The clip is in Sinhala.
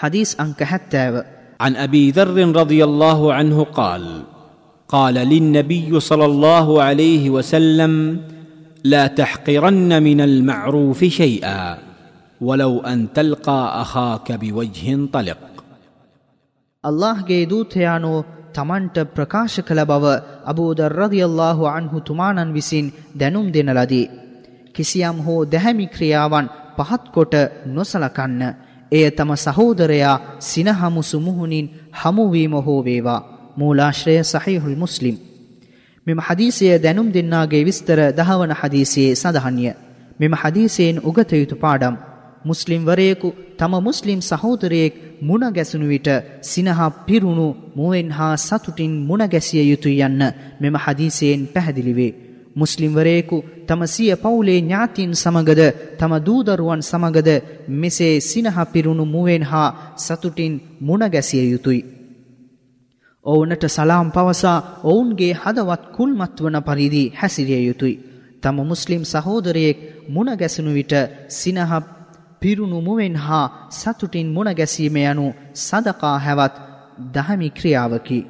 حديث أنك حتى عن أبي ذر رضي الله عنه قال قال للنبي صلى الله عليه وسلم لا تحقرن من المعروف شيئا ولو أن تلقى أخاك بوجه طلق. අල්لهගේ දූතයානෝ තමන්ට ප්‍රකාශ කළ බව අබූදර්රදියල්ලාහු අන්හු තුමානන් විසින් දැනුම් දෙන ලදී. කිසියම් හෝ දැහැමි ක්‍රියාවන් පහත්කොට නොසලකන්න. එය තම සහෝදරයා සිනහමුසු මුහුණින් හමුවීම හෝ වේවා. මූලාශ්‍රය සහිහුල් මුස්ලිම්. මෙම හදීසය දැනුම් දෙන්නාගේ විස්තර දහවන හදීසයේ සඳහන්ය. මෙම හදීසයෙන් උගත යුතු පාඩම් මුස්ලිම්වරයෙකු තම මුස්ලිම් සහෝදරයෙක් මුණ ගැසුණු විට සිනහා පිරුණු මුවෙන් හා සතුටින් මුණ ගැසිය යුතුය යන්න මෙම හදීසයෙන් පැහැදිලිවේ. මුස්ලිම්වරයෙකු තම සිය පවුලේ ඥාතින් සමගද තම දූදරුවන් සමගද මෙසේ සිනහ පිරුණු මුවෙන් හා සතුටින් මුණ ගැසිය යුතුයි. ඔවුනට සලාම් පවසා ඔවුන්ගේ හදවත් කුල්මත් වන පරිදි හැසිරිය යුතුයි. තම මුස්ලිම් සහෝදරයෙක් මුණ ගැසුණු විට සිනහ පිරුණු මුවෙන් හා සතුටින් මුණ ගැසීම යනු සදකා හැවත් දහමි ක්‍රියාවකි.